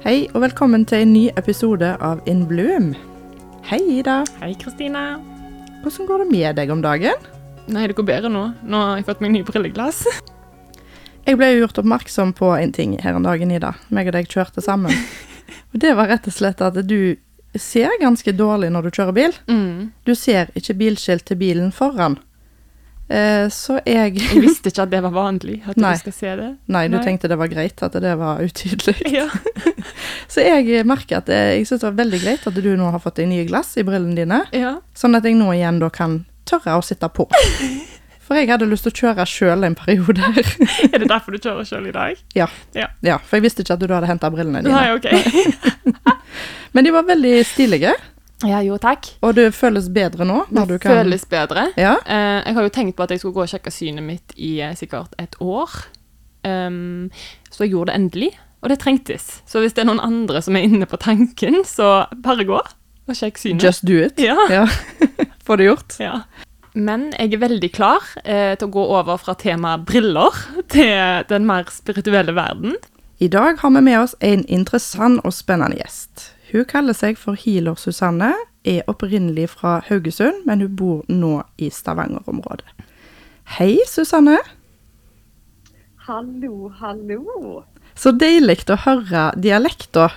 Hei og velkommen til en ny episode av In Bloom. Hei, Ida. Hei, Kristine. Hvordan går det med deg om dagen? Nei, det går bedre nå. Nå har jeg fått meg ny brilleglass. Jeg ble gjort oppmerksom på en ting her en dag, Ida. Meg og deg kjørte sammen. Og det var rett og slett at du ser ganske dårlig når du kjører bil. Mm. Du ser ikke bilskilt til bilen foran. Eh, så jeg Jeg visste ikke at det var vanlig, at Nei. du skal se det. Nei, du Nei. tenkte det var greit at det var utydelig. Ja. Så jeg merker at det, jeg syns det var veldig greit at du nå har fått deg nye glass i brillene dine. ja. Sånn at jeg nå igjen da kan tørre å sitte på. For jeg hadde lyst til å kjøre sjøl en periode. Er det derfor du kjører sjøl i dag? Ja. Ja. ja, for jeg visste ikke at du hadde henta brillene dine. Nei, OK. Men de var veldig stilige, Ja, jo, takk. og det føles bedre nå. Det kan... føles bedre. Ja, Eh, jeg har jo tenkt på at jeg skulle gå og sjekke synet mitt i eh, sikkert et år. Um, så jeg gjorde det endelig, og det trengtes. Så hvis det er noen andre som er inne på tanken, så bare gå og sjekk synet. just do it. Ja. Ja. Få det gjort. Ja. Men jeg er veldig klar eh, til å gå over fra temaet briller til den mer spirituelle verden. I dag har vi med oss en interessant og spennende gjest. Hun kaller seg for Healer Susanne, er opprinnelig fra Haugesund, men hun bor nå i Stavanger-området. Hei, Susanne. Hallo, hallo. Så deilig å høre dialekter.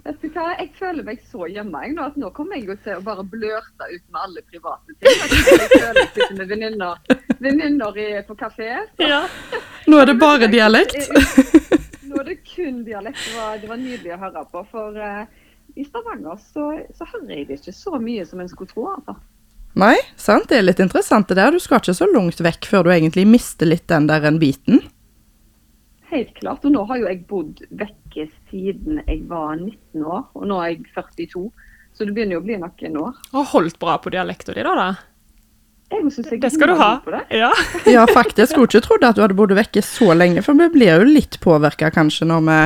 Vet du hva, jeg føler meg så hjemme jeg nå at nå kommer jeg jo til å bare blørte ut med alle private ting. Jeg føler jeg sitter med venninner, på kafé. så- Nå er det bare dialekt. Det kun dialekt. Det var, det var nydelig å høre på. For uh, i Stavanger så, så hører jeg det ikke så mye som en skulle tro. altså. Nei, sant? Det er litt interessant det der. Du skal ikke så langt vekk før du egentlig mister litt den der en biten. Helt klart. Og nå har jo jeg bodd vekke siden jeg var 19 år, og nå er jeg 42. Så det begynner jo å bli noen år. Og holdt bra på dialekta di, da. da. Jeg synes jeg Det skal du ha. Ja. Ja, faktisk. Skulle ikke trodd at du hadde bodd vekke så lenge, for vi blir jo litt påvirka kanskje når vi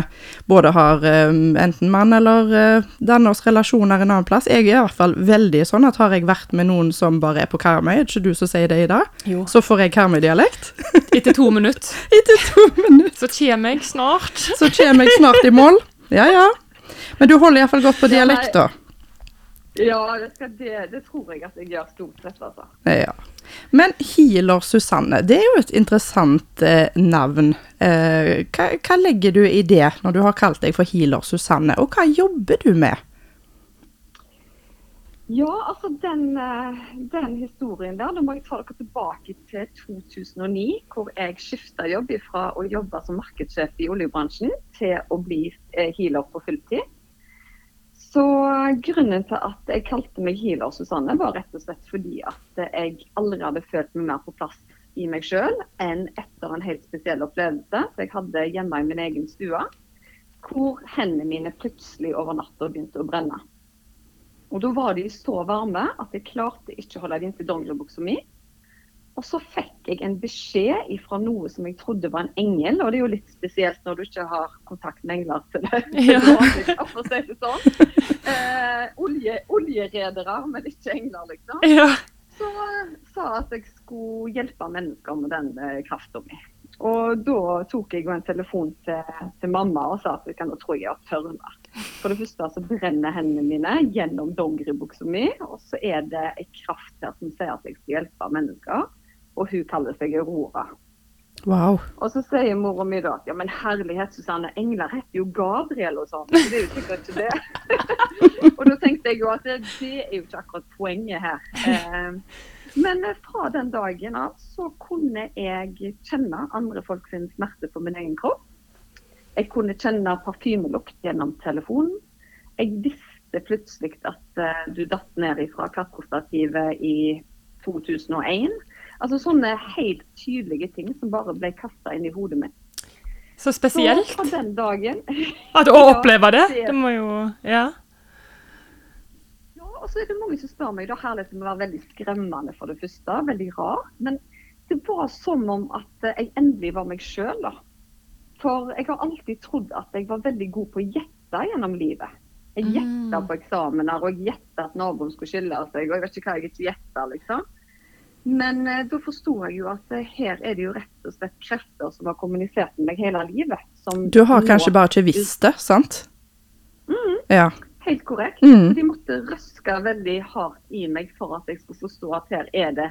både har eh, enten mann eller uh, danner oss relasjoner en annen plass. Jeg er i hvert fall veldig sånn at har jeg vært med noen som bare er på Karmøy, er det ikke du som sier det i dag, Jo. så får jeg Karmøy-dialekt. Etter to minutter Etter to minutter så kommer jeg snart. så kommer jeg snart i mål. Ja, ja. Men du holder iallfall godt på dialekt, da. Ja, det, skal, det, det tror jeg at jeg gjør stort sett, altså. Ja. Men Healer Susanne, det er jo et interessant eh, navn. Eh, hva, hva legger du i det når du har kalt deg for Healer Susanne, og hva jobber du med? Ja, altså den, eh, den historien der, da må jeg ta dere tilbake til 2009, hvor jeg skifta jobb fra å jobbe som markedssjef i oljebransjen til å bli eh, healer på fulltid. Så grunnen til at jeg kalte meg healer Susanne, var rett og slett fordi at jeg aldri hadde følt meg mer på plass i meg sjøl enn etter en helt spesiell opplevelse som jeg hadde hjemme i min egen stue, hvor hendene mine plutselig over natta begynte å brenne. Og Da var de så varme at jeg klarte ikke å holde dem inntil dongeribuksa mi. Og så fikk jeg en beskjed fra noe som jeg trodde var en engel, og det er jo litt spesielt når du ikke har kontakt med engler til det. Ja. for å si det sånn. Eh, olje, oljeredere, men ikke engler, liksom. Ja. Så eh, sa at jeg skulle hjelpe mennesker med den eh, krafta mi. Og da tok jeg jo en telefon til, til mamma og sa at jeg kan nå tro jeg har tørna. For det første så brenner hendene mine gjennom dongeribuksa mi, og så er det ei kraft her som sier at jeg skal hjelpe mennesker. Og hun kaller seg Aurora. Wow. Og så sier mora mi da ja, men herlighet, Susanne, engler heter jo Gabriel og sånn. Så det er jo sikkert ikke det. og da tenkte jeg jo at det, det er jo ikke akkurat poenget her. Eh, men fra den dagen av så kunne jeg kjenne andre folk sin smerte på min egen kropp. Jeg kunne kjenne parfymelukt gjennom telefonen. Jeg visste plutselig at eh, du datt ned fra klatrestativet i 2001. Altså sånne helt tydelige ting som bare ble kasta inn i hodet mitt. Så Så spesielt fra den dagen at å oppleve det. det- må jo Ja. Ja, og så er det mange som spør meg, da herligheten må være veldig skremmende for det første, veldig rar. Men det var som om at jeg endelig var meg sjøl, da. For jeg har alltid trodd at jeg var veldig god på å gjette gjennom livet. Jeg gjetta Mm. på eksamener, og jeg gjetta at naboen skulle skille seg, og jeg vet ikke hva jeg ikke gjetta, liksom. Men eh, da forsto jeg jo at eh, her er det jo rett og slett krefter som har kommunisert med meg hele livet. Som Du har kanskje bare ikke visst det, sant? Ja. Helt korrekt. Mm. De måtte røske veldig hardt i meg for at jeg skulle forstå at her er det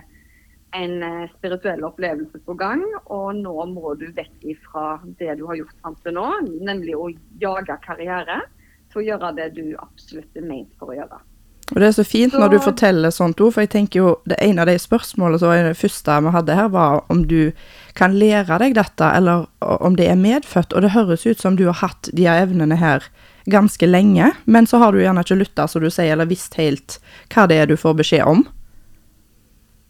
en eh, spirituell opplevelse på gang, og nå må du vekk ifra det du har gjort fram til nå, nemlig å jage karriere, til å gjøre det du absolutt er ment for å gjøre. Og det er så fint når du forteller sånt ord, for jeg tenker jo det ene av de spørsmålene som var det første vi hadde her, var om du kan lære deg dette, eller om det er medfødt. Og det høres ut som du har hatt de evnene her ganske lenge, men så har du gjerne ikke lytta, som du sier, eller visst helt hva det er du får beskjed om.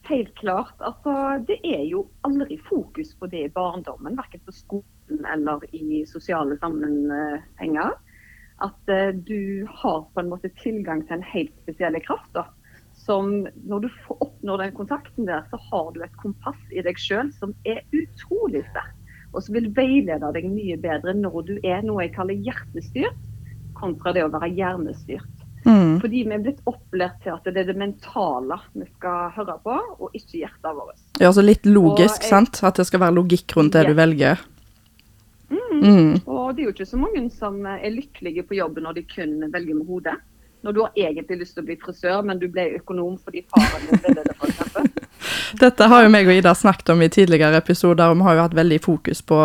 Helt klart. Altså, det er jo aldri fokus på det i barndommen, verken på skolen eller i sosiale sammenhenger. At eh, du har på en måte tilgang til en helt spesiell kraft. da. Som når du oppnår den kontakten der, så har du et kompass i deg sjøl som er utrolig sterkt. Og som vil veilede deg mye bedre når du er noe jeg kaller hjertestyrt, kontra det å være hjernestyrt. Mm. Fordi vi er blitt opplært til at det er det mentale vi skal høre på, og ikke hjertet vårt. Ja, altså litt logisk, jeg- sant? At det skal være logikk rundt det yes. du velger. Mm. Og det er jo ikke så mange som er lykkelige på jobben når de kun velger med hodet. Når du har egentlig lyst til å bli frisør, men du ble økonom fordi faren din ville det, f.eks. Dette har jo meg og Ida snakket om i tidligere episoder, og vi har jo hatt veldig fokus på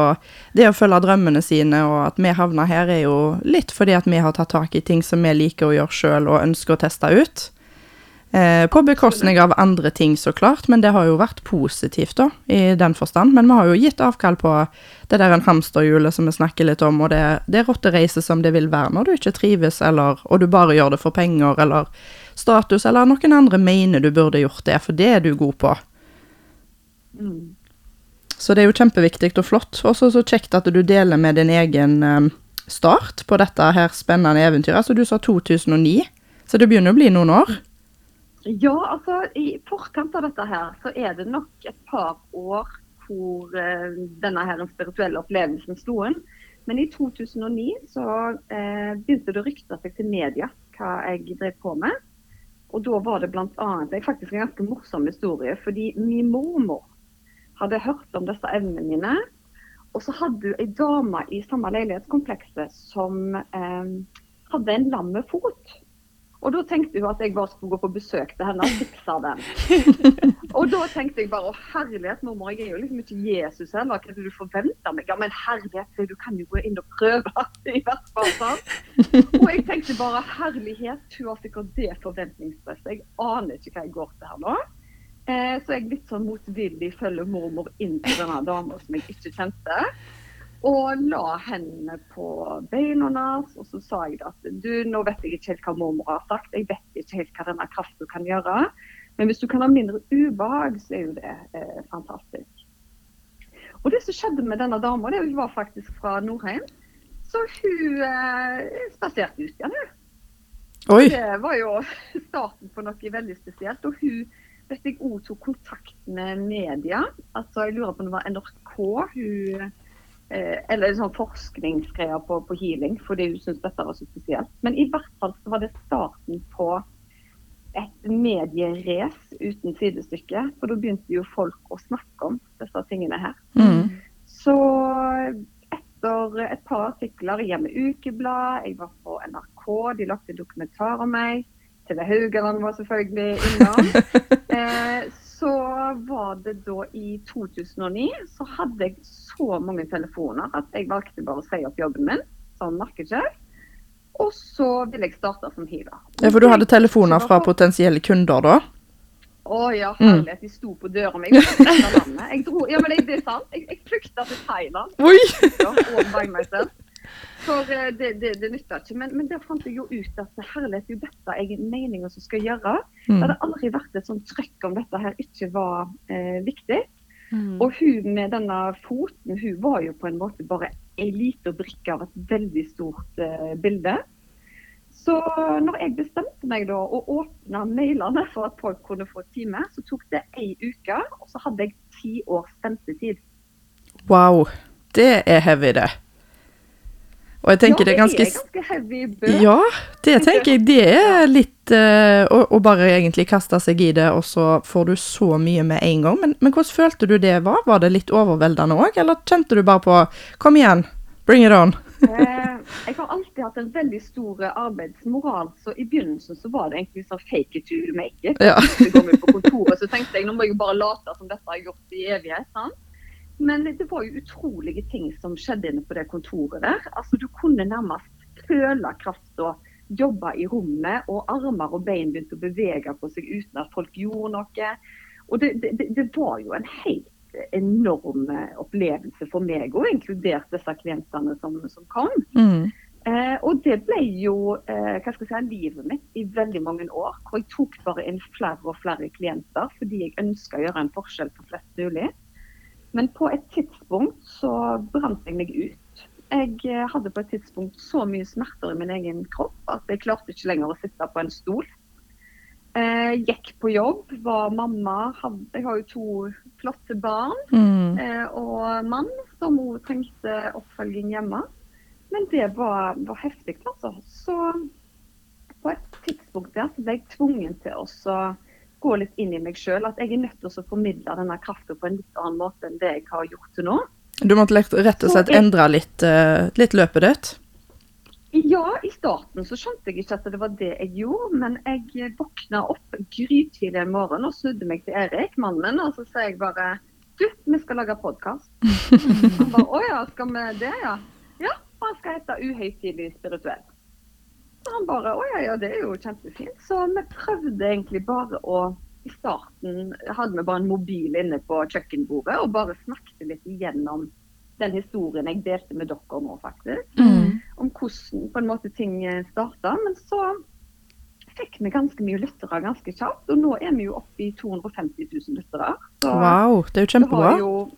det å følge drømmene sine, og at vi havna her er jo litt fordi at vi har tatt tak i ting som vi liker å gjøre sjøl og ønsker å teste ut. Eh, på bekostning av andre ting, så klart, men det har jo vært positivt, da, i den forstand. Men vi har jo gitt avkall på det der en hamsterhjulet som vi snakker litt om, og det, det rottereiset som det vil være når du ikke trives, eller, og du bare gjør det for penger, eller status, eller noen andre mener du burde gjort det, for det er du god på. Mm. Så det er jo kjempeviktig og flott. Og så kjekt at du deler med din egen eh, start på dette her spennende eventyret. Altså du sa 2009, så det begynner å bli noen år. Ja, altså i forkant av dette her, så er det nok et par år hvor eh, denne her spirituelle opplevelsen sto inn. Men i 2009 så eh, begynte det å rykte seg til media hva jeg drev på med. Og da var det det er faktisk en ganske morsom historie, fordi min mormor hadde hørt om disse evnene mine. Og så hadde hun ei dame i samme leilighetskomplekset som eh, hadde en lam fot. Og da tenkte hun at jeg bare skulle gå på besøk til henne og fikse den. og da tenkte jeg bare å herlighet, mormor, jeg er jo liksom ikke Jesus heller. Hva er det du forventer meg? Ja, men herlighet, du kan jo gå inn og prøve. i hvert fall, sant? Og jeg tenkte bare herlighet, hun har sikkert det forventningspresset. Jeg aner ikke hva jeg går til her nå. Eh, så jeg litt sånn motvillig følger mormor inn til denne dama som jeg ikke kjente. Og la hendene på beina hennes, og så sa jeg at du, nå vet jeg ikke helt hva mormor har sagt, jeg vet ikke helt hva denne kraften kan gjøre. Men hvis du kan ha mindre ubehag, så er jo det eh, fantastisk. Og det som skjedde med denne dama, det var faktisk fra Nordheim. Så hun eh, spaserte ut igjen, hun. Oi. Det var jo starten på noe veldig spesielt. Og hun vet jeg òg tok kontakt med media. Altså, jeg lurer på om det var NRK. hun eller en sånn forskningsgreier på, på healing, fordi hun syntes dette var så spesielt. Men i hvert fall så var det starten på et medierace uten sidestykke. For da begynte jo folk å snakke om disse tingene her. Mm. Så etter et par artikler i Hjemme Ukeblad, jeg var på NRK, de lagde dokumentar om meg. TV Haugaland var selvfølgelig innom. Eh, så var det da i 2009 så hadde jeg så mange telefoner at jeg valgte bare å si opp jobben min som markedssjef. Og så ville jeg starte som hiver. Ja, for du hadde telefoner fra potensielle kunder da? Å ja, Mm. herlighet. De sto på døra mi. Jeg. Jeg dro, ja, men det, det er sant. Jeg, jeg flykta til Thailand. Oi! Ja. For eh, det, det, det nytta ikke. Men, men der fant jeg jo ut at herlighet, det er jo dette jeg er meningen som skal gjøre. Det Mm. hadde aldri vært et sånt trøkk om dette her ikke var eh, viktig. Mm. Og hun med denne foten, hun var jo på en måte bare ei lita brikke av et veldig stort eh, bilde. Så når jeg bestemte meg da å åpne mailene for at folk kunne få time, så tok det ei uke, og så hadde jeg ti års ventetid. Wow. Det er heavy, det. Og jeg tenker ja, det er ganske det er ganske heavy bø. Ja, det tenker jeg det er litt uh, å, å bare egentlig kaste seg i det, og så får du så mye med en gang. Men, men hvordan følte du det var? Var det litt overveldende òg, eller kjente du bare på Kom igjen, bring it on. Eh, jeg har alltid hatt en veldig stor arbeidsmoral, så i begynnelsen så var det egentlig sånn fake it to make it. Ja. Så kom jeg på kontoret, så tenkte jeg nå må jeg jo bare late som dette har jeg gjort i evighet. sant? Men det var jo utrolige ting som skjedde inne på det kontoret der. Altså Du kunne nærmest føle krafta, jobbe i rommet, og armer og bein begynte å bevege på seg uten at folk gjorde noe. Og det, det, det- var jo en helt enorm opplevelse for meg, og inkludert disse klientene som, som kom. Mm. Eh, og det ble jo eh, hva skal jeg si, livet mitt i veldig mange år. Hvor jeg tok bare inn flere og flere klienter fordi jeg ønska å gjøre en forskjell for flest mulig. Men på et tidspunkt så brant jeg meg ut. Jeg eh, hadde på et tidspunkt så mye smerter i min egen kropp at jeg klarte ikke lenger å sitte på en stol. Jeg gikk på jobb, var mamma. Jeg har jo to flotte barn Mm. eh, og mann som hun trengte oppfølging hjemme. Men det var, var heftig, altså. Så på et tidspunkt der så ble jeg tvungen til å gå litt inn i meg sjøl. At jeg er nødt til å formidle denne krafta på en litt annen måte enn det jeg har gjort til nå. Du måtte rett og slett jeg- endre litt, eh, litt løpet ditt? Ja, i starten så skjønte jeg ikke at det var det jeg gjorde, men jeg våkna opp grytidlig en morgen og snudde meg til Erik, mannen og så sa jeg bare Du, vi skal lage podkast. Han bare Å ja, skal vi det, ja? Ja, han skal hete Uhøytidelig spirituell. Så han bare Å ja, ja, det er jo kjempefint. Så vi prøvde egentlig bare å I starten hadde vi bare en mobil inne på kjøkkenbordet og bare snakket litt igjennom den historien jeg delte med dere nå, faktisk Mm. om hvordan på en måte ting starta. Men så fikk vi ganske mye lyttere ganske kjapt. Og nå er vi jo oppe i 250 000 lyttere. Så Wow, det er jo det kjempebra. har jo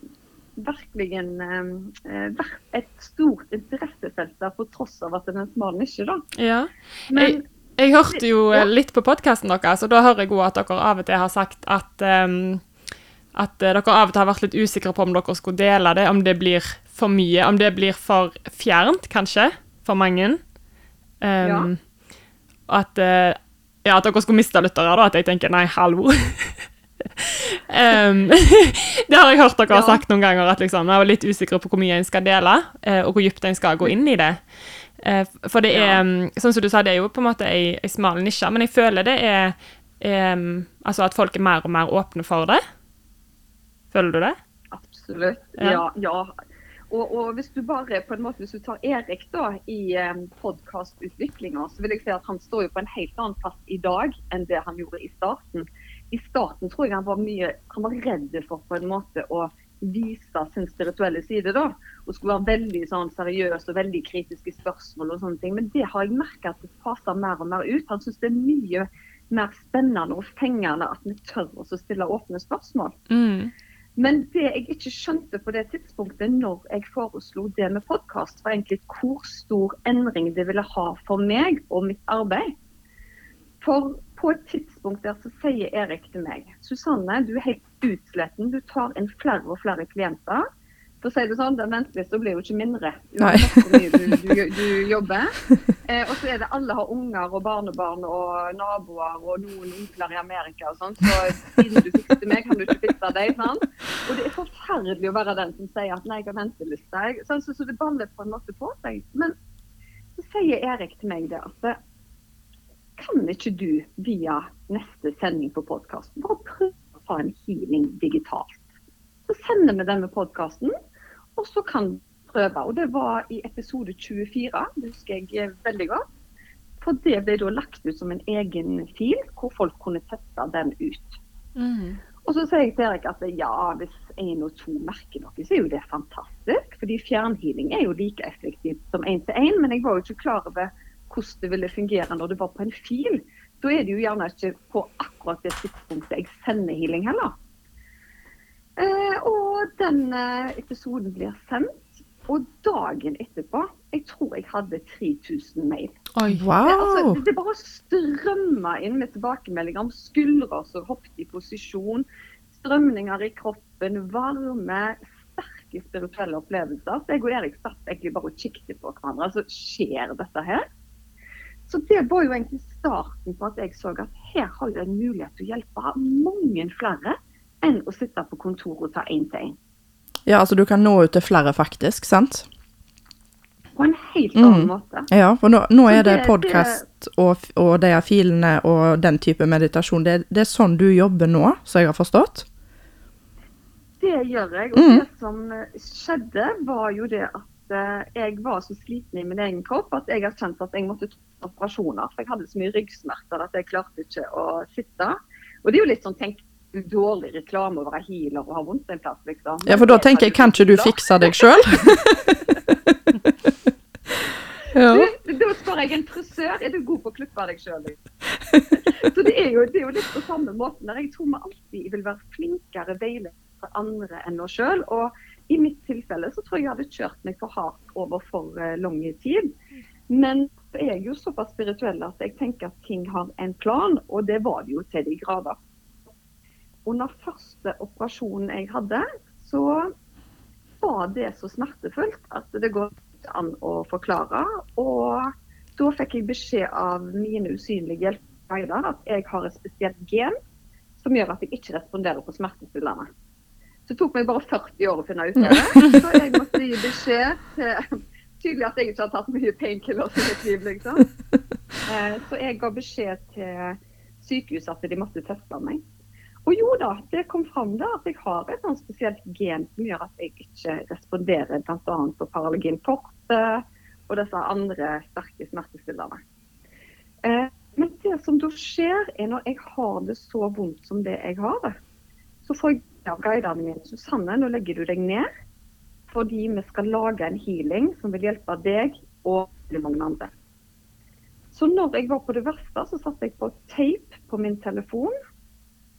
virkelig eh, vært et stort interessefelt der, på tross av at det er en smal nisje, da. Ja. Men Jeg hørte jo Ja. eh, litt på podkasten deres, og da hører jeg òg at dere av og til har sagt at um, at eh, dere av og til har vært litt usikre på om dere skulle dele det, om det blir for mye, om det blir for fjernt, kanskje, for mange. Ehm, At, eh, ja, at dere skulle miste lyttere, da. At jeg tenker nei, hallo. Ehm, det har jeg hørt dere Ja. sagt noen ganger, at liksom, jeg var litt usikker på hvor mye en skal dele, eh, og hvor dypt en skal gå inn i det. Eh, For det er, Ja. mm, sånn som du sa, det er jo på en måte ei, ei smal nisje, men jeg føler det er um, Altså at folk er mer og mer åpne for det. Føler du det? absolutt. Ja. Ja. Og, og hvis du bare på en måte, hvis du tar Erik da i eh, podkastutviklinga, så vil jeg si at han står jo på en helt annen plass i dag enn det han gjorde i starten. I starten tror jeg han var mye Han var redd for på en måte å vise sin spirituelle side, da. Og skulle være veldig sånn seriøs og veldig kritisk i spørsmål og sånne ting. Men det har jeg merka at det faser mer og mer ut. Han syns det er mye mer spennende og fengende at vi tør å stille åpne spørsmål. Mm. Men det jeg ikke skjønte på det tidspunktet når jeg foreslo det med podkast, var egentlig hvor stor endring det ville ha for meg og mitt arbeid. For på et tidspunkt der så sier Erik til meg Susanne, du er helt utsletten. Du tar inn flere og flere klienter. For å si det sånn, Den ventelista blir jo ikke mindre uansett hvor mye du, du, du jobber. Eh, og så er det alle har unger og barnebarn og naboer og noen onkler i Amerika og sånn. Så siden du fikser meg, kan du ikke fikse deg. sant? Og det er forferdelig å være den som sier at nei, jeg har venteliste. Så, så, så det baller på en måte på seg. Men så sier Erik til meg det at kan ikke du via neste sending på podkasten bare prøve å ta en healing digitalt? Så sender vi denne podkasten, og så kan du prøve. Og det var i episode 24, det husker jeg eh, veldig godt. For det ble da lagt ut som en egen fil, hvor folk kunne teste den ut. Mm. Og så sier jeg til Erik at ja, hvis én og to merker noe, så er jo det fantastisk. Fordi fjernhealing er jo like effektivt som én til én, men jeg var jo ikke klar over hvordan det ville fungere når det var på en fil. Da er det jo gjerne ikke på akkurat det tidspunktet jeg sender healing heller. Eh, og den eh, episoden blir sendt, og dagen etterpå Jeg tror jeg hadde 3000 mail. Oi. Det, altså, Wow! det, det bare strømma inn med tilbakemeldinger om skuldre som hoppet i posisjon, strømninger i kroppen, varme, sterke spirituelle opplevelser. Så jeg og Erik satt egentlig bare og kikket på hverandre. Altså, skjer dette her? Så det var jo egentlig starten på at jeg så at her har jeg en mulighet til å hjelpe mange flere enn å sitte på kontoret og ta én til én. Ja, altså du kan nå ut til flere, faktisk, sant? På en helt annen Mm. måte. Ja, for nå, nå er det det- podkast og, og de her filene og den type meditasjon. Det, det er sånn du jobber nå, så jeg har forstått? Det gjør jeg. Og Mm. det som skjedde, var jo det at eh, jeg var så sliten i min egen kropp at jeg erkjente kjent at jeg måtte ta operasjoner. For jeg hadde så mye ryggsmerter at jeg klarte ikke å sitte. Og det er jo litt sånn tenk dårlig reklame å være healer og ha vondt en plass, liksom. Ja, for da tenker jeg, kan ikke du fikse deg sjøl? ja. Du, da spør jeg en frisør, er du god på å klippe deg sjøl? Så det er, jo, det er jo litt på samme måten. Jeg tror vi alltid vil være flinkere veiledere for andre enn oss sjøl. Og i mitt tilfelle så tror jeg jeg hadde kjørt meg for hardt over for uh, lang tid. Men jeg er jo såpass spirituell at jeg tenker at ting har en plan, og det var det jo til de grader. Under første operasjonen jeg hadde, så var det så smertefullt at det går ikke an å forklare. Og da fikk jeg beskjed av mine usynlige hjelpeguider at jeg har et spesielt gen som gjør at jeg ikke responderer på smertestillende. Det tok meg bare 40 år å finne ut av det. Så jeg måtte gi beskjed til Tydelig at jeg ikke har tatt mye painkillers i mitt liv, liksom. Eh, Så jeg ga beskjed til sykehuset at de måtte teste meg. Og jo da, det kom fram da at jeg har et sånt spesielt gen som gjør at jeg ikke responderer bl.a. på Paralygin forte og disse andre sterke smertestillende. Eh, men det som da skjer, er når jeg har det så vondt som det jeg har det, så får jeg av guidene mine Susanne, nå legger du deg ned, fordi vi skal lage en healing som vil hjelpe deg og mange andre. Så når jeg var på det verste, så satte jeg på tape på min telefon.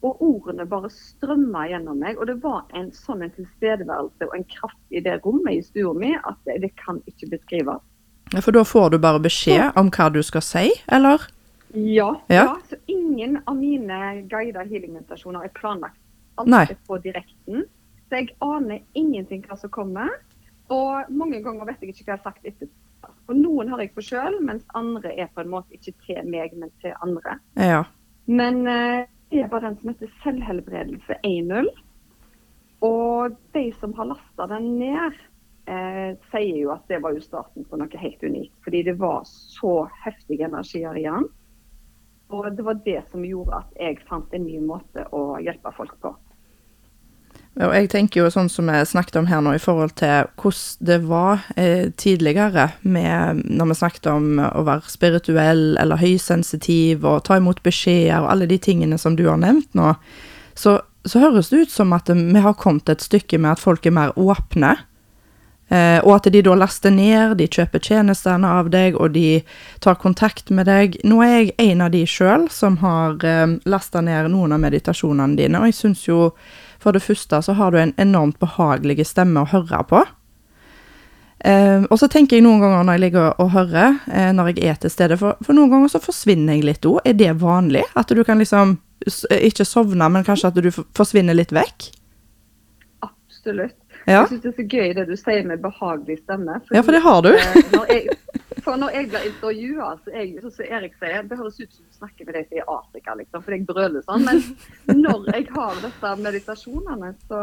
Og ordene bare strømma gjennom meg. Og det var en sånn en tilstedeværelse og en kraft i det rommet i stua mi at det, det kan ikke beskrives. Ja, For da får du bare beskjed om hva du skal si, eller? Ja, Ja. ja. så ingen av mine guidede healing-meditasjoner er planlagt. Alt er på direkten. Så jeg aner ingenting hva som kommer. Og mange ganger vet jeg ikke hva jeg har sagt etterpå. Og noen har jeg på sjøl, mens andre er på en måte ikke til meg, men til andre. Ja. Men eh, det var den som heter Selvhelbredelse 1.0. Og de som har lasta den ned, eh, sier jo at det var jo starten på noe helt unikt. Fordi det var så heftige energier i den. Og det var det som gjorde at jeg fant en ny måte å hjelpe folk på. Og jeg tenker jo sånn som vi snakket om her nå, i forhold til hvordan det var eh, tidligere med når vi snakket om å være spirituell eller høysensitiv og ta imot beskjeder og alle de tingene som du har nevnt nå, så, så høres det ut som at vi har kommet et stykke med at folk er mer åpne. Eh, og at de da laster ned, de kjøper tjenestene av deg, og de tar kontakt med deg. Nå er jeg en av de sjøl som har eh, lasta ned noen av meditasjonene dine, og jeg syns jo for det første så har du en enormt behagelig stemme å høre på. Eh, og så tenker jeg noen ganger når jeg ligger og hører, eh, når jeg er til stede, for, for noen ganger så forsvinner jeg litt òg. Er det vanlig? At du kan liksom ikke sovne, men kanskje at du forsvinner litt vekk? Absolutt. Ja, Jeg syns det er så gøy det du sier med behagelig stemme. ja for det har du. Eh, når jeg, for når jeg blir intervjua, så er jeg, sånn som Erik sier, det høres ut som du snakker med deg som er i Afrika, liksom, fordi jeg brøler sånn. Men når jeg har disse meditasjonene, så,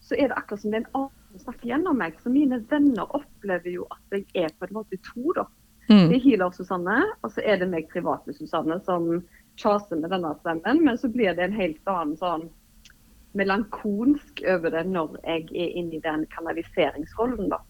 så er det akkurat som det er en annen som snakker gjennom meg. Så mine venner opplever jo at jeg er på en måte to, da. Det Mm. er healer Susanne, og så er det meg private Susanne som kjaser med denne stemmen. Men så blir det en helt annen sånn melankolsk over det når jeg er inne i den kanaliseringsrollen, da.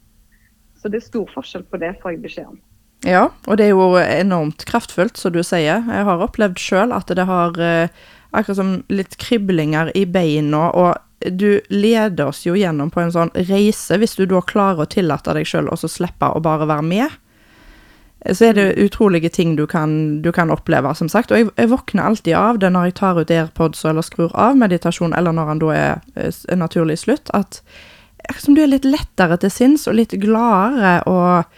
Så det er stor forskjell på det, får jeg beskjed om. Ja, og det er jo enormt kraftfullt, som du sier. Jeg har opplevd sjøl at det har eh, akkurat som litt kriblinger i beina, og du leder oss jo gjennom på en sånn reise, hvis du da klarer å tillate deg sjøl å slippe å bare være med. Så er det utrolige ting du kan, du kan oppleve, som sagt. Og jeg, jeg våkner alltid av det når jeg tar ut AirPods eller skrur av meditasjon, eller når han da er, er naturlig slutt, at akkurat som du er litt lettere til sinns og litt gladere og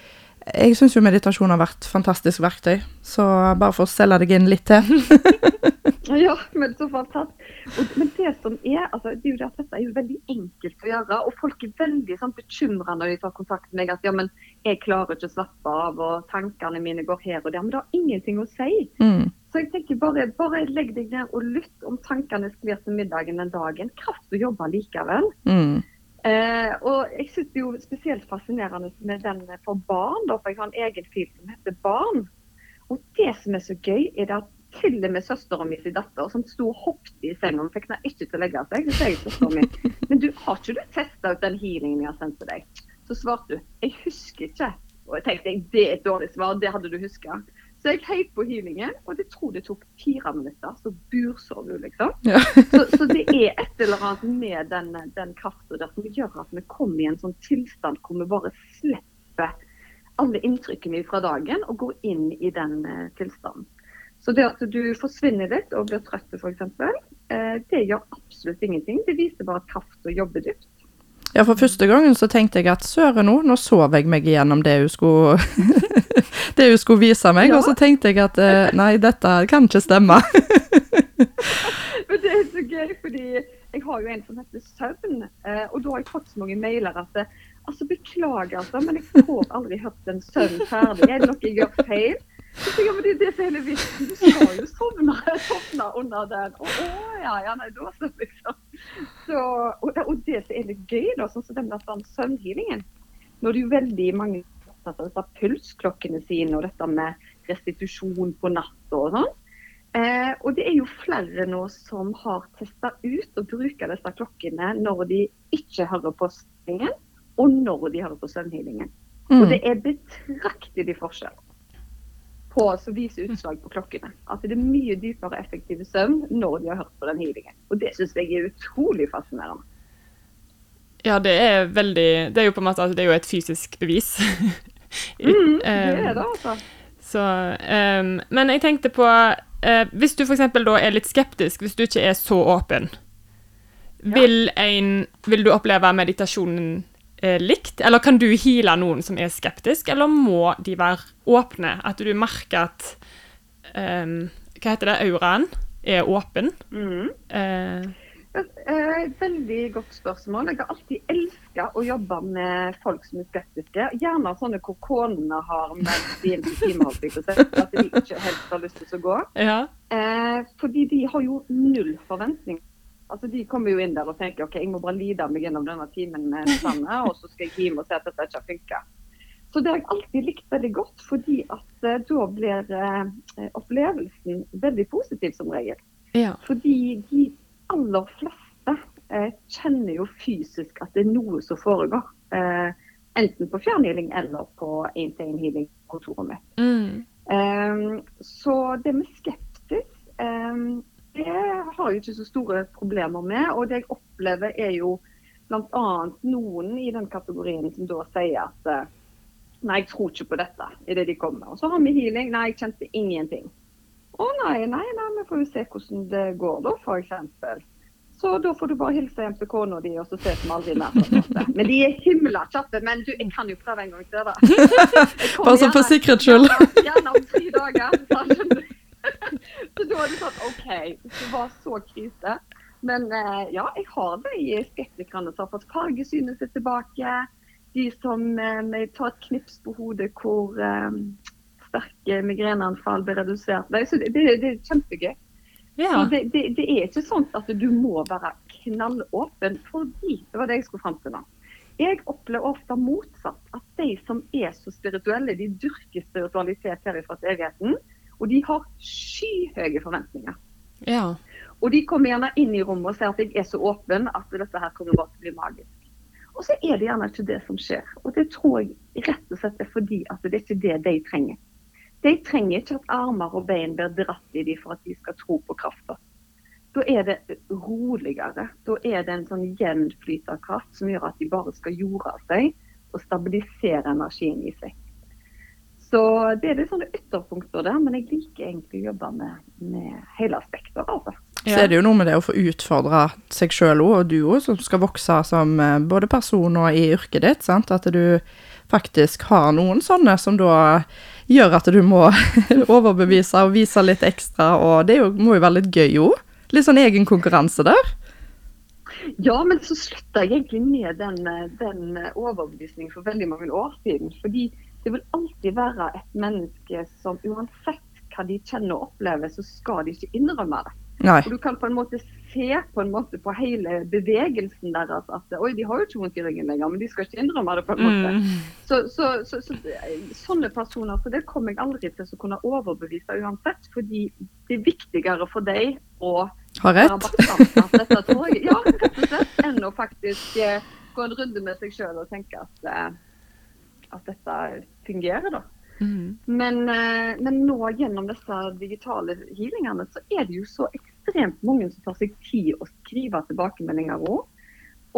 Jeg syns jo meditasjon har vært fantastisk verktøy, så bare for å selge deg inn litt til. Ja, men så fantastisk. Og, men det som er, altså, det er jo det at dette er jo veldig enkelt å gjøre. Og folk er veldig sånn, bekymra når de tar kontakt med meg at ja, men jeg klarer ikke å slappe av, og tankene mine går her og der. Men det har ingenting å si. Mm. Så jeg tenker bare, bare legg deg ned og lytt om tankene sklir til middagen den dagen. Kraft å jobbe likevel. Mm. Eh, og jeg synes det er jo spesielt fascinerende med den for barn, da, for jeg har en egen fil som heter Barn. Og det som er så gøy, er det at til og med søstera mi sin datter, som sto og hoppet i senga, fikk henne ikke til å legge seg. Så sier søstera mi, men du, har ikke du testa ut den healingen jeg har sendt til deg? Så svarte hun, jeg husker ikke. Og jeg tenkte, det er et dårlig svar, det hadde du huska. Så jeg heiv på hylingen, og jeg tror det tok fire minutter. Så bursov hun, liksom. Ja. Så, så det er et eller annet med den, den krafta der som gjør at vi kommer i en sånn tilstand hvor vi bare slipper alle inntrykkene fra dagen og går inn i den eh, tilstanden. Så det at du forsvinner litt og blir trøtt f.eks., eh, det gjør absolutt ingenting. Det viser bare at krafta jobber dypt. Ja, for første gangen så tenkte jeg at søren nå, nå sov jeg meg igjennom det hun skulle Det hun skulle vise meg, Ja. og så tenkte jeg at eh, nei, dette kan ikke stemme. Men det er så gøy, fordi jeg har jo en som heter Søvn. eh, Og da har jeg fått så mange mailer at eh, altså beklager, altså, men jeg får aldri hørt en søvn ferdig. Er det noe jeg gjør feil? Så jeg, men det det er hele vitsen. Du skal jo sovne, sovne under den. Og, å ja, ja, nei, da så liksom. Så, og, og det som er litt gøy, da, sånn som den der sånn søvnhealingen. Nå er det jo veldig mange opptatt av disse pulsklokkene sine og dette med restitusjon på natta og sånn. Eh, og det er jo flere nå som har testa ut å bruke disse klokkene når de ikke hører på søvnhealingen, og når de hører på søvnhealingen. Og Mm. det er betraktelig forskjell på som viser utslag på klokkene. At det er mye dypere effektiv søvn når de har hørt på den healingen. Og det syns jeg er utrolig fascinerende. Ja, det er veldig Det er jo på en måte altså, det er jo et fysisk bevis. Mm, det er det, altså. Så, um, men jeg tenkte på uh, Hvis du f.eks. da er litt skeptisk, hvis du ikke er så åpen, Ja. vil, en, vil du oppleve meditasjonen likt? Eller kan du heale noen som er skeptisk, eller må de være åpne? At du merker at ehm, Hva heter det? Auraen er åpen? Mm. Eh, Eh, veldig godt spørsmål. Jeg har alltid elska å jobbe med folk som er skeptiske. Gjerne sånne hvor konene har meldt seg inn til timehold, at de ikke helt har lyst til å gå. ja. Eh, fordi de har jo null forventning. Altså De kommer jo inn der og tenker ok, jeg må bare lide meg gjennom denne timen med Susanne, og så skal jeg hjem og se at dette ikke har funka. Så det har jeg alltid likt veldig godt, fordi at uh, da blir uh, opplevelsen veldig positiv som regel. ja. Fordi de aller fleste uh, kjenner jo fysisk at det er noe som foregår. Enten på fjernhealing eller på én-til-én-healing på kontoret mitt. Mm. Um, så det med skepsis, ehm, det har jeg ikke så store problemer med. Og det jeg opplever er jo bl.a. noen i den kategorien som da sier at eh, nei, jeg tror ikke på dette i det de kommer. Og så har vi healing. Nei, jeg kjente ingenting. Å nei, nei, nei, vi får jo se hvordan det går da, f.eks. Så da får du bare hilse hjem til kona di, og så ses vi aldri mer. Men de er himla kjappe. Men du, jeg kan jo prøve en gang til, da. Bare sånn for sikkerhets skyld. Gjerne, gjerne om tre dager. Så da er det sånn OK, det var så krise. Men eh, ja, jeg har de skeptikerne som har fått fargesynet sitt tilbake. De som eh, tar et knips på hodet hvor eh, sterke migreneanfall blir redusert. Det, det, det er kjempegøy. ja. Det, det, det er ikke sånn at du må være knallåpen, fordi det var det jeg skulle fram til nå. Jeg opplever ofte motsatt. At de som er så spirituelle, de dyrker spiritualitet her fra evigheten. Og de har skyhøye forventninger. ja. Og de kommer gjerne inn i rommet og sier at jeg er så åpen at dette her kommer bare til å bli magisk. Og så er det gjerne ikke det som skjer. Og det tror jeg rett og slett er fordi at det er ikke det de trenger. De trenger ikke at armer og bein blir dratt i dem for at de skal tro på krafta. Da er det roligere. Da er det en sånn jevn flyt av kraft som gjør at de bare skal jorde seg og stabilisere energien i seg. Så det er litt sånne ytterpunkter der, men jeg liker egentlig å jobbe med, med hele spekteret. Altså. Så er det jo noe med det å få utfordre seg sjøl òg, og du òg, som skal vokse som eh, både person og i yrket ditt. sant? At du faktisk har noen sånne som da gjør at du må overbevise og vise litt ekstra, og det jo, må jo være litt gøy jo. Litt sånn egen konkurranse der. Ja, men så slutta jeg egentlig med den, eh, den overbevisningen for veldig mange år siden. Fordi det vil alltid være et menneske som uansett hva de kjenner og opplever, så skal de ikke innrømme det. Nei. Og Du kan på en måte se på en måte på hele bevegelsen deres at oi, de har jo ikke vondt i ryggen lenger, men de skal ikke innrømme det. på en måte. Mm. Så, så, så, så Sånne personer så det kommer jeg aldri til å kunne overbevise uansett. Fordi det er viktigere for deg å Har rett. dette tror jeg, ja, rett og slett, enn å faktisk eh, gå en runde med seg sjøl og tenke at, eh, at dette fungerer, da. Mm. Men, eh, men nå gjennom disse digitale healingene, så er det jo så ekstremt mange som tar seg tid å skrive tilbakemeldinger òg.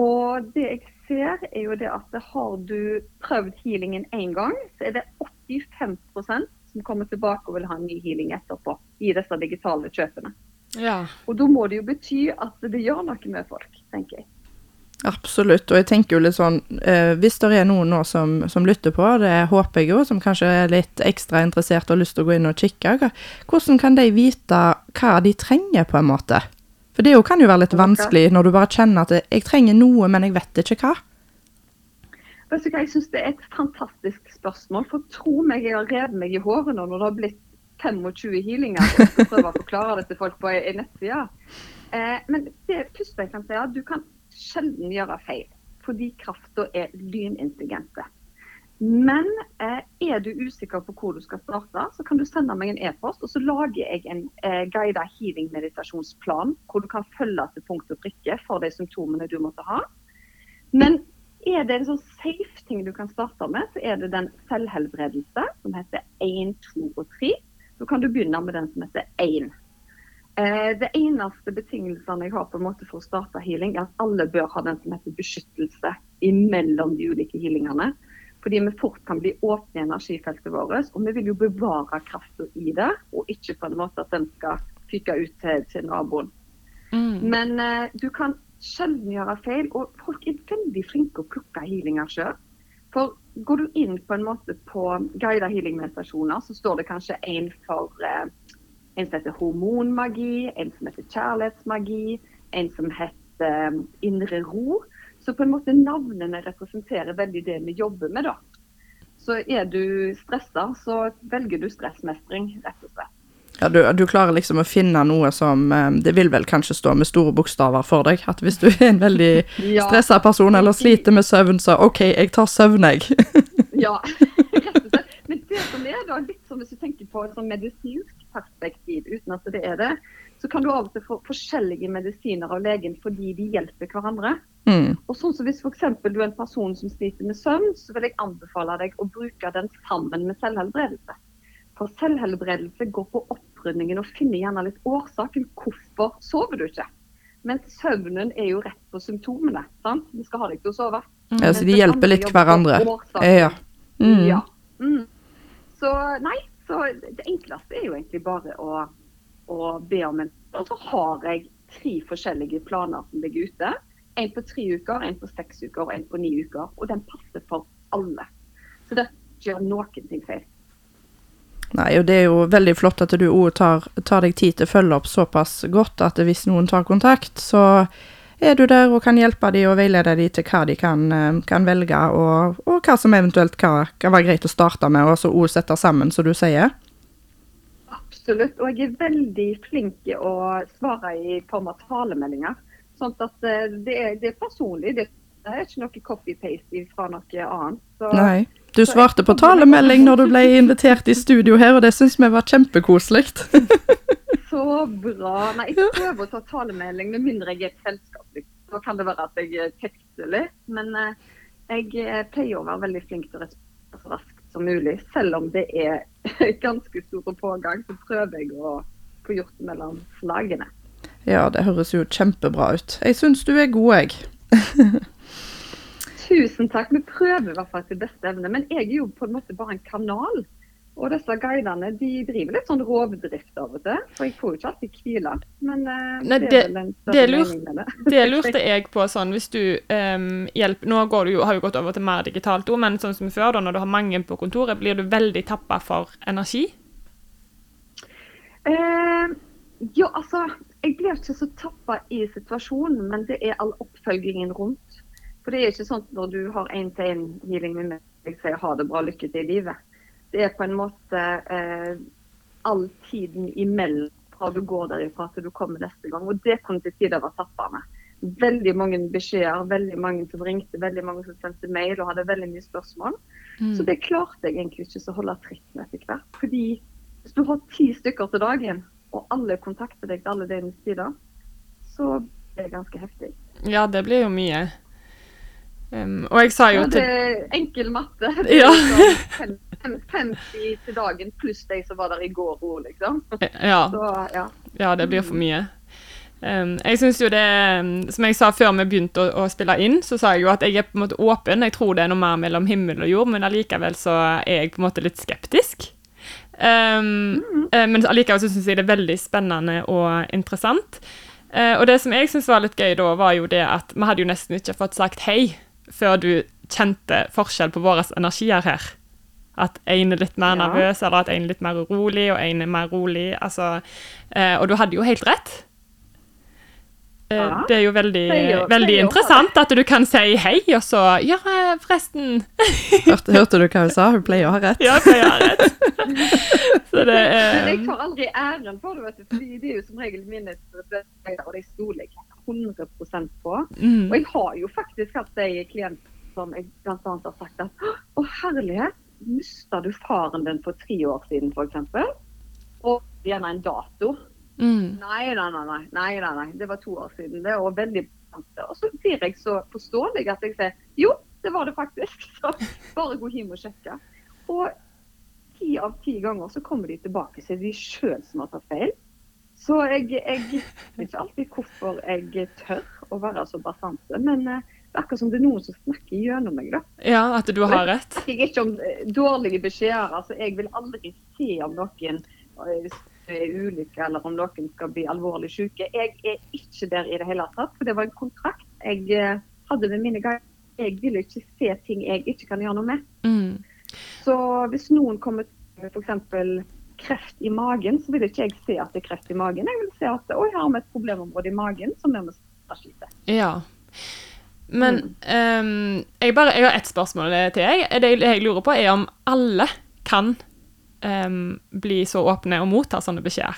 Og det jeg ser, er jo det at har du prøvd healingen én gang, så er det 85% som kommer tilbake og vil ha en ny healing etterpå i disse digitale kjøpene. Ja. Og da må det jo bety at det gjør noe med folk, tenker jeg. Absolutt. Og jeg tenker jo litt sånn eh, Hvis det er noen nå som, som lytter på, det håper jeg jo, som kanskje er litt ekstra interessert og har lyst til å gå inn og kikke, hva- hvordan kan de vite hva de trenger, på en måte? For det jo kan jo være litt vanskelig når du bare kjenner at jeg trenger noe, men jeg vet ikke hva. Vet du hva, Jeg syns det er et fantastisk spørsmål. For tro meg, jeg har revet meg i håret nå når det har blitt 25 healinger. og skal prøve å forklare det til folk på ei nettside. Eh, men det første jeg kan si, er at du kan sjelden gjøre feil. Fordi krafta er lynintelligente. Men eh, er du usikker på hvor du skal starte, så kan du sende meg en e-post, og så lager jeg en eh, guidet healing-meditasjonsplan hvor du kan følge til punkt og prikke for de symptomene du måtte ha. Men er det en sånn safe ting du kan starte med, så er det den selvhelbredelse som heter 1, 2 og 3. Så kan du begynne med den som heter 1. Eh, det eneste betingelsene jeg har på en måte for å starte healing, er at alle bør ha den som heter beskyttelse imellom de ulike healingene. Fordi vi fort kan bli åpne i energifeltet vårt, og vi vil jo bevare kraften i det, og ikke på en måte at den skal fyke ut til, til naboen. Mm. Men eh, du kan sjelden gjøre feil, og folk er veldig flinke å plukke healinger sjøl. For går du inn på en måte på guidede healing-meditasjoner, så står det kanskje en for eh, en som heter hormonmagi, en som heter kjærlighetsmagi, en som heter eh, indre ro. Så på en måte navnene representerer veldig det vi jobber med, da. Så er du stressa, så velger du stressmestring, rett og slett. Ja, du, du klarer liksom å finne noe som eh, Det vil vel kanskje stå med store bokstaver for deg. At hvis du er en veldig Ja. stressa person eller sliter med søvn, så OK, jeg tar søvn, jeg. Ja, rett og slett. Men det som er da, litt som hvis du tenker på et sånn medisinsk perspektiv, uten at det er det, så kan du av og til få forskjellige medisiner av legen fordi de hjelper hverandre. Mm. Og sånn som Hvis for du er en person som sliter med søvn, så vil jeg anbefale deg å bruke den sammen med selvhelbredelse. For selvhelbredelse går på opprydningen og finner gjerne litt årsaken. Hvorfor sover du ikke? Mens søvnen er jo rett på symptomene. sant? Vi skal ha deg til å sove. Ja, så de hjelper litt hverandre. Ja. Mm. Ja. Mm. Så nei, så det enkleste er jo egentlig bare å, å be om en Og så har jeg tre forskjellige planer som ligger ute. En på tre uker, en på seks uker og en på ni uker. Og den passer for alle. Så det gjør noen ting feil. Nei, og det er jo veldig flott at du òg tar, tar deg tid til å følge opp såpass godt at hvis noen tar kontakt, så er du der og kan hjelpe dem og veilede dem til hva de kan, eh, kan velge, og, og hva som eventuelt kan, kan være greit å starte med, og så òg sette sammen, som du sier. Absolutt. Og jeg er veldig flink til å svare i form av talemeldinger. Sånn at eh, det er, det er personlig. Det er ikke noe copy-paste fra noe annet. Så Nei. Du svarte på talemelding når du ble invitert i studio her, og det syns vi var kjempekoselig. Så bra. Nei, jeg prøver å ta talemelding med mindre jeg er et selskap. liksom. Da kan det være at jeg eh, tekster litt. Men eh, jeg eh, pleier å være veldig flink til å respondere så raskt som mulig. Selv om det er ganske stor pågang, så prøver jeg å få gjort det mellom slagene. Ja, det høres jo kjempebra ut. Jeg syns du er god, jeg. Tusen takk. Vi prøver i hvert fall til beste evne. Men jeg er jo på en måte bare en kanal. Og disse guidene de driver litt sånn rovdrift av og til, for jeg får jo ikke alltid hvile. Men uh, Nei, det det- er det større lur- mening med det. Det lurte jeg på sånn, hvis du um, hjelper Nå du jo, har du gått over til mer digitalt ord, men sånn som før, da, når du har mange på kontoret, blir du veldig tappa for energi? Uh, ja, altså, jeg blir ikke så tappa i situasjonen, men det er all oppfølgingen rundt. For det er ikke sånn når du har én-til-én-healing med meg, jeg sier ha det bra, lykke til i livet. Det er på en måte eh, all tiden imellom fra du går derifra til du kommer neste gang. Og det kom til tider være tappende. Veldig mange beskjeder, veldig mange som ringte, veldig mange som sendte mail og hadde veldig mye spørsmål. Så det klarte jeg egentlig ikke å holde tritt med etter hvert. Fordi hvis du har ti stykker til dagen, og alle kontakter deg til alle døgnets tider, så er det ganske heftig. Ja, det blir jo mye. Um, og jeg sa jo Ja, til enkel matte. Det Ja. er liksom 50 til dagen pluss de som var der i går òg, liksom. Ja. Så ja. Ja, det blir for mye. Um, jeg synes jo det, Som jeg sa før vi begynte å, å spille inn, så sa jeg jo at jeg er på en måte åpen. Jeg tror det er noe mer mellom himmel og jord, men allikevel så er jeg på en måte litt skeptisk. Um, eh, men allikevel så syns jeg det er veldig spennende og interessant. Uh, og det som jeg syns var litt gøy da, var jo det at vi hadde jo nesten ikke fått sagt hei før du kjente forskjell på våre energier her. At en er litt mer Ja. nervøs, eller at en er litt mer urolig, og en er mer rolig. Altså, eh, og du hadde jo helt rett. Eh, Ja. Det er jo veldig, Pleier å- veldig pleier interessant at du kan si hei, og så Ja, eh, forresten. Hørte, hørte du hva hun sa? Hun pleier å ha rett. Ja, jeg har rett. så det Men jeg tar aldri æren for det, vet du, fordi det er jo som regel min og det stoler jeg 100 på. mm, Og jeg har jo faktisk hatt de klienter som jeg bl.a. har sagt at å herlighet, mista du faren din for tre år siden f.eks.? Og gjerne en dato. mm, Nei, nei, nei, nei, nei. Det var to år siden. Det var veldig. Og så blir jeg så forståelig at jeg sier jo, det var det faktisk. Så bare gå hjem og sjekke. Og ti av ti ganger så kommer de tilbake, så er det de sjøl som har tatt feil. Så jeg, jeg vet ikke alltid hvorfor jeg tør å være så basante, men eh, det er akkurat som det er noen som snakker gjennom meg. da. ja, at du har rett. Jeg snakker ikke om eh, dårlige beskjeder. altså Jeg vil aldri se om noen eh, er ulykke eller om noen skal bli alvorlig syke. Jeg er ikke der i det hele tatt. For det var en kontrakt jeg eh, hadde med mine guider. Jeg vil ikke se ting jeg ikke kan gjøre noe med. Mm. Så hvis noen kommer med f.eks. kreft i magen, så vil ikke jeg se at det er kreft i magen. Jeg vil se at oi, har vi et problemområde i magen som vi må slite. Ja. Men Mm. um, jeg, bare, jeg har ett spørsmål til deg. Det jeg lurer på, er om alle kan um, bli så åpne og motta sånne beskjeder.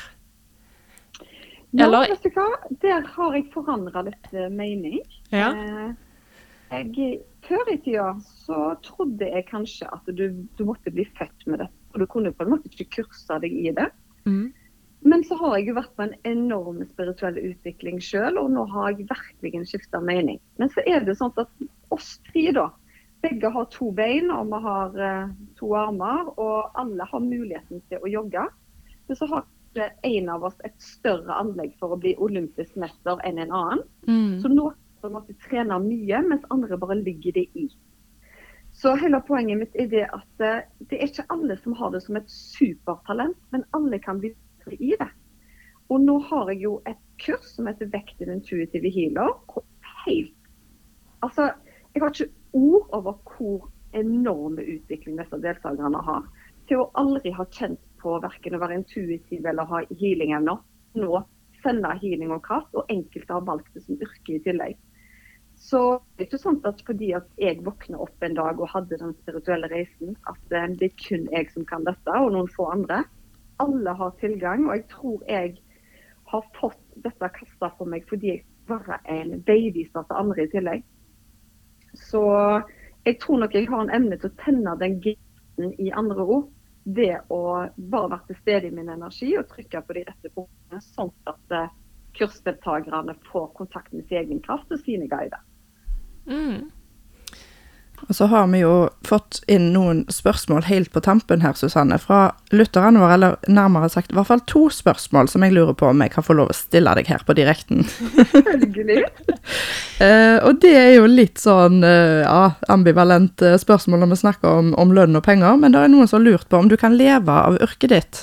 Ja, Eller- vet du hva? Der har jeg forandra litt eh, mening. Ja. Eh, jeg, før i tida så trodde jeg kanskje at du, du måtte bli født med det. Og du kunne på en måte ikke kurse deg i det. Mm. Men så har jeg jo vært på en enorm spirituell utvikling sjøl, og nå har jeg virkelig skifta mening. Men så er det sånn at oss tre, da. Begge har to bein og vi har eh, to armer, og alle har muligheten til å jogge. Men så har en av oss et større anlegg for å bli olympisk mester enn en annen. Mm. Så noen på en måte trener mye, mens andre bare ligger det i. Så hele poenget mitt er det at eh, det er ikke alle som har det som et supertalent, men alle kan bli bedre i det. Og nå har jeg jo et kurs som heter Vekt din intuitive healer. Helt Altså, jeg har ikke ord over hvor enorme utvikling disse deltakerne har. Til å aldri ha kjent på verken å være intuitiv eller ha healing ennå. Nå sender healing og kraft, og enkelte har valgt det som yrke i tillegg. Så det er ikke sånn at fordi at jeg våkna opp en dag og hadde den spirituelle reisen, at eh, det er kun jeg som kan dette, og noen få andre. Alle har tilgang, og jeg tror jeg har fått dette kasta på meg fordi jeg bare er en veiviser til andre i tillegg. Så jeg tror nok jeg har en evne til å tenne den gnisten i andre ord ved å bare være til stede i min energi og trykke på de rette punktene, sånn at eh, kursdeltakerne får kontakt med sin egen kraft og sine guider. Mm. Og så har vi jo fått inn noen spørsmål helt på tampen her, Susanne, fra lytterne våre, eller nærmere sagt i hvert fall to spørsmål som jeg lurer på om jeg kan få lov å stille deg her på direkten. Selvfølgelig. Eh, og det er jo litt sånn uh, ja, ambivalent uh, spørsmål når vi snakker om, om lønn og penger, men det er noen som har lurt på om du kan leve av yrket ditt.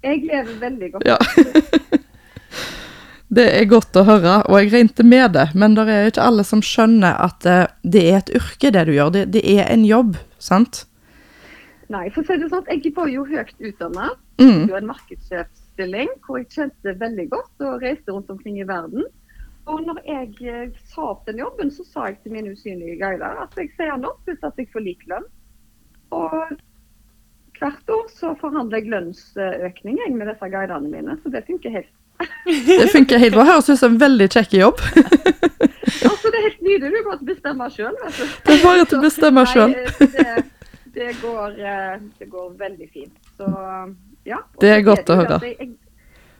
Jeg lever veldig godt. Ja. Det er godt å høre, og jeg regnet med det, men det er jo ikke alle som skjønner at eh, det er et yrke, det du gjør. Det, det er en jobb, sant? Nei, for å si det sånn, jeg var jo høyt utdanna. Mm. jo en markedssjefstilling hvor jeg kjente veldig godt og reiste rundt omkring i verden. Og når jeg eh, sa opp den jobben, så sa jeg til mine usynlige guider at jeg sier den opp hvis at jeg får lik lønn. Og hvert år så forhandler jeg lønnsøkning med disse guidene mine, så det funker helt. Det funker helt bra. Høres ut som en veldig kjekk jobb. Altså, det er helt nydelig. Du kan bestemme sjøl, vet du. Det er bare å bestemme sjøl. Det, går, eh, det går veldig fint. Så ja. Og Det er godt å høre. Jeg,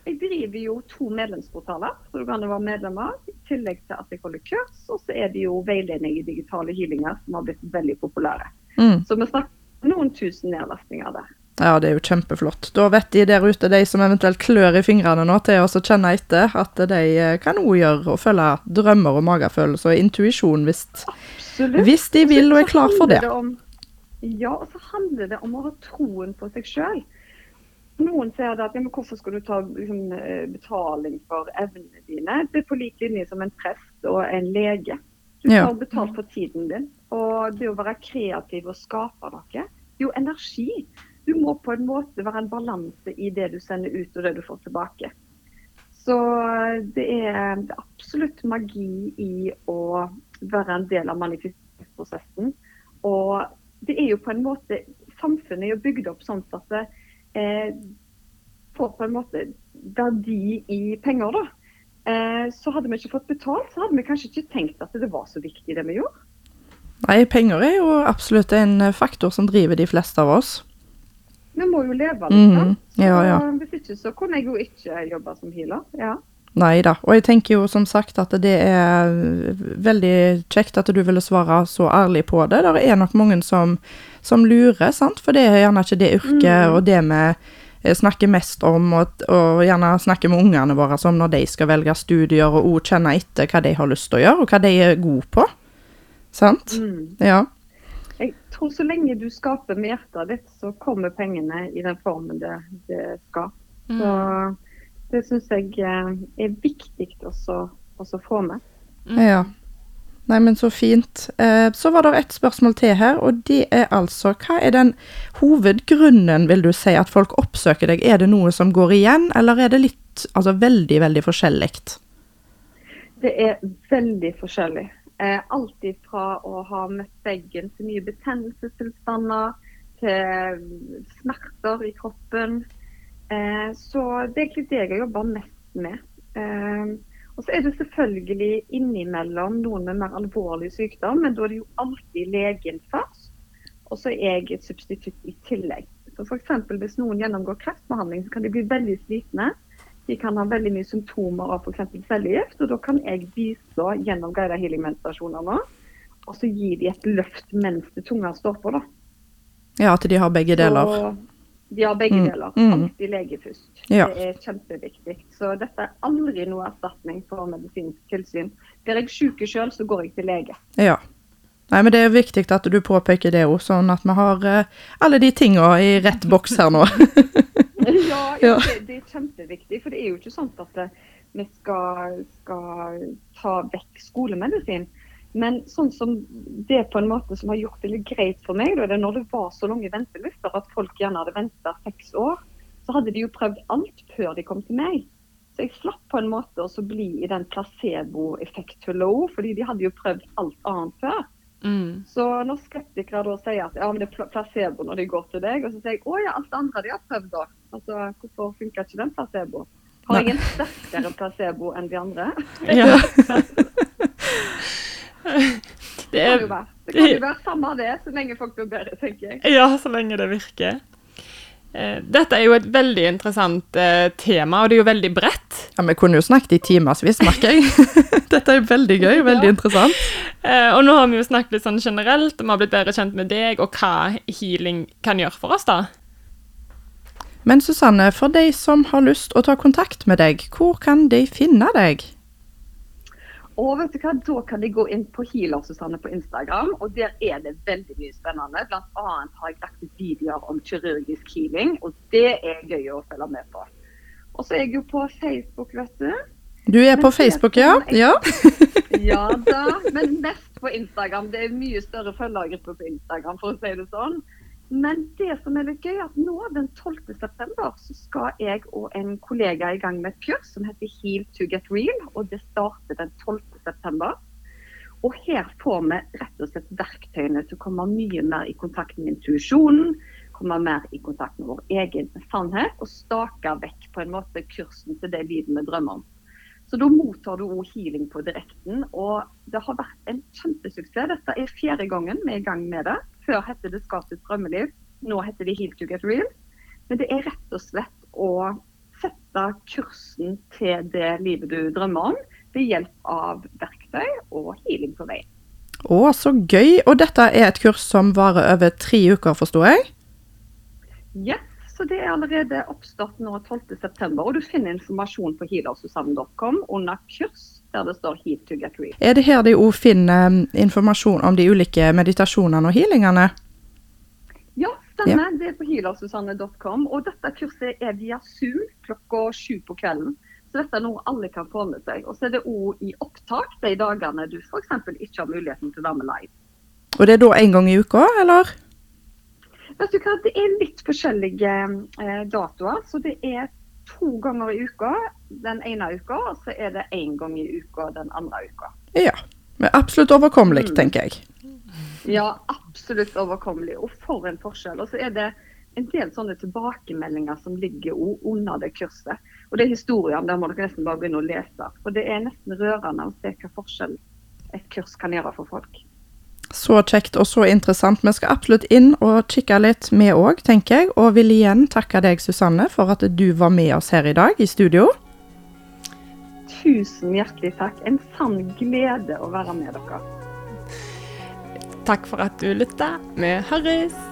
jeg driver jo to medlemsportaler, så du kan være medlem av. I tillegg til at jeg holder kurs. Og så er det jo veiledning i digitale healinger som har blitt veldig populære. Mm. Så vi snakker noen tusen nedlastninger der. Ja, det er jo kjempeflott. Da vet de der ute, de som eventuelt klør i fingrene nå til å kjenne etter, at de eh, kan òg gjøre og følge drømmer og magefølelse og intuisjon hvis, hvis de vil og er klar for det. Om, ja, og så handler det om å ha troen på seg sjøl. Noen sier det at ja, men hvorfor skal du ta liksom, eh, betaling for evnene dine? Det er på lik linje som en prest og en lege. Du Ja. tar betalt for tiden din. Og det å være kreativ og skape noe, det er jo energi. Du må på en måte være en balanse i det du sender ut og det du får tilbake. Så det er, det er absolutt magi i å være en del av manifesteringsprosessen. Og det er jo på en måte Samfunnet er jo bygd opp sånn at det eh, får på en måte verdi i penger, da. Eh, så hadde vi ikke fått betalt, så hadde vi kanskje ikke tenkt at det var så viktig det vi gjorde. Nei, penger er jo absolutt en eh, faktor som driver de fleste av oss. Vi må jo leve da. Mhm. Ja, ja. Så Hvis ikke så kunne jeg jo ikke jobbe som healer. Ja. Nei da. Og jeg tenker jo som sagt at det er veldig kjekt at du ville svare så ærlig på det. Det er nok mange som, som lurer, sant. For det er gjerne ikke det yrket Mm. og det vi eh, snakker mest om, og, og gjerne snakker med ungene våre som når de skal velge studier, og òg kjenne etter hva de har lyst til å gjøre, og hva de er gode på. Sant? Mm. Ja. Tror så lenge du skaper med hjertet ditt, så kommer pengene i den formen det, det skal. Mm. Så det syns jeg eh, er viktig også, også å få med. Ja. Nei, men så fint. Eh, så var det et spørsmål til her, og det er altså Hva er den hovedgrunnen, vil du si, at folk oppsøker deg? Er det noe som går igjen, eller er det litt Altså veldig, veldig forskjellig? Det er veldig forskjellig. Eh, alt fra å ha møtt veggen til mye betennelsestilstander, til smerter i kroppen. Eh, så det er egentlig det jeg har jobba mest med. Eh, og så er det selvfølgelig innimellom noen med mer alvorlig sykdom, men da er det jo alltid legen først. Og så er jeg et substitutt i tillegg. Så F.eks. hvis noen gjennomgår kreftbehandling, så kan de bli veldig slitne. De kan ha veldig mye symptomer av f.eks. cellegift, og da kan jeg bistå gjennom guided healing-meditasjoner. Og så gi de et løft mens det tunga står på, da. Ja, at de har begge deler. Og de har begge Mm, deler. mm. Alltid lege først. Ja. Det er kjempeviktig. Så dette er aldri noe erstatning for medisinsk tilsyn. Blir jeg syk sjøl, så går jeg til lege. Ja. Nei, men det er viktig at du påpeker det òg, sånn at vi har eh, alle de tinga i rett boks her nå. Ja, Ja. det, det er kjempeviktig. For det er jo ikke sånn at vi skal, skal ta vekk skolemedisin. Men sånn som det på en måte som har gjort det litt greit for meg, da, det er når det var så lange ventelister at folk gjerne hadde venta seks år, så hadde de jo prøvd alt før de kom til meg. Så jeg slapp på en måte å bli i den placebo-effekt-hullo, fordi de hadde jo prøvd alt annet før. Mm. Så når skeptikere da sier at ja, men det er placebo når de går til deg, og så sier jeg å ja, alt det andre de har prøvd da. Altså, hvorfor funker ikke den placebo? Har jeg en sterkere placebo enn de andre? Ja. Det Det kan er jo være. Det kan jo være samme det, så lenge folk blir bedre, tenker jeg. Ja, så lenge det virker. Eh, Dette er jo et veldig interessant eh, tema, og det er jo veldig bredt. Ja, Vi kunne jo snakket i timevis, merker jeg. Dette er veldig gøy, veldig Ja. interessant. Eh, Og nå har vi jo snakket litt sånn generelt, og vi har blitt bedre kjent med deg, og hva healing kan gjøre for oss, da. Men Susanne, for de som har lyst å ta kontakt med deg, hvor kan de finne deg? Og vet du hva, Da kan de gå inn på Healer Susanne på Instagram, og der er det veldig mye spennende. Blant annet har jeg lagt ut videoer om kirurgisk healing, og det er gøy å følge med på. Og så er jeg jo på Facebook, vet du. Du er på Facebook, ja? Ja. Ja da, men mest på Instagram. Det er mye større følgergruppe på Instagram, for å si det sånn. Men det som er litt gøy, at nå den 12. september så skal jeg og en kollega i gang med et kurs som heter Heal to get real. Og det starter den 12. september. Og her får vi rett og slett verktøyene til å komme mye mer i kontakt med intuisjonen. Komme mer i kontakt med vår egen sannhet og stake vekk på en måte kursen til det livet vi drømmer om. Så da mottar du òg healing på direkten. Og det har vært en kjempesuksess. Dette er fjerde gangen vi er i gang med det. Før het det Skatus drømmeliv. Nå heter det Heal to get real. Men det er rett og slett å sette kursen til det livet du drømmer om, ved hjelp av verktøy og healing på vei. Å, så gøy. Og dette er et kurs som varer over tre uker, forstår jeg? Yes, så det er allerede oppstart nå 12.9. Og du finner informasjon på healersusanne.com under kurs der det står Heal to get real. Er det her de òg finner mm, informasjon om de ulike meditasjonene og healingene? Ja, stemmer. Det er på healersusanne.com. Og dette kurset er via Zoom klokka sju på kvelden. Så dette er noe alle kan få med seg. Og så er det òg i opptak de dagene du f.eks. ikke har muligheten til å være med live. Og det er da én gang i uka, eller? Vet du hva, Det er litt forskjellige eh, datoer. Så det er to ganger i uka den ene uka, og så er det én gang i uka den andre uka. Ja. Men absolutt overkommelig, Mm. tenker jeg. Ja, absolutt overkommelig. Og for en forskjell. Og så er det en del sånne tilbakemeldinger som ligger under det kurset. Og det er historiene, der må dere nesten bare begynne å lese. For det er nesten rørende å se hva forskjell et kurs kan gjøre for folk. Så kjekt og så interessant. Vi skal absolutt inn og kikke litt, vi òg, tenker jeg. Og vil igjen takke deg, Susanne, for at du var med oss her i dag i studio. Tusen hjertelig takk. En sann glede å være med dere. Takk for at du lytta. Vi høres!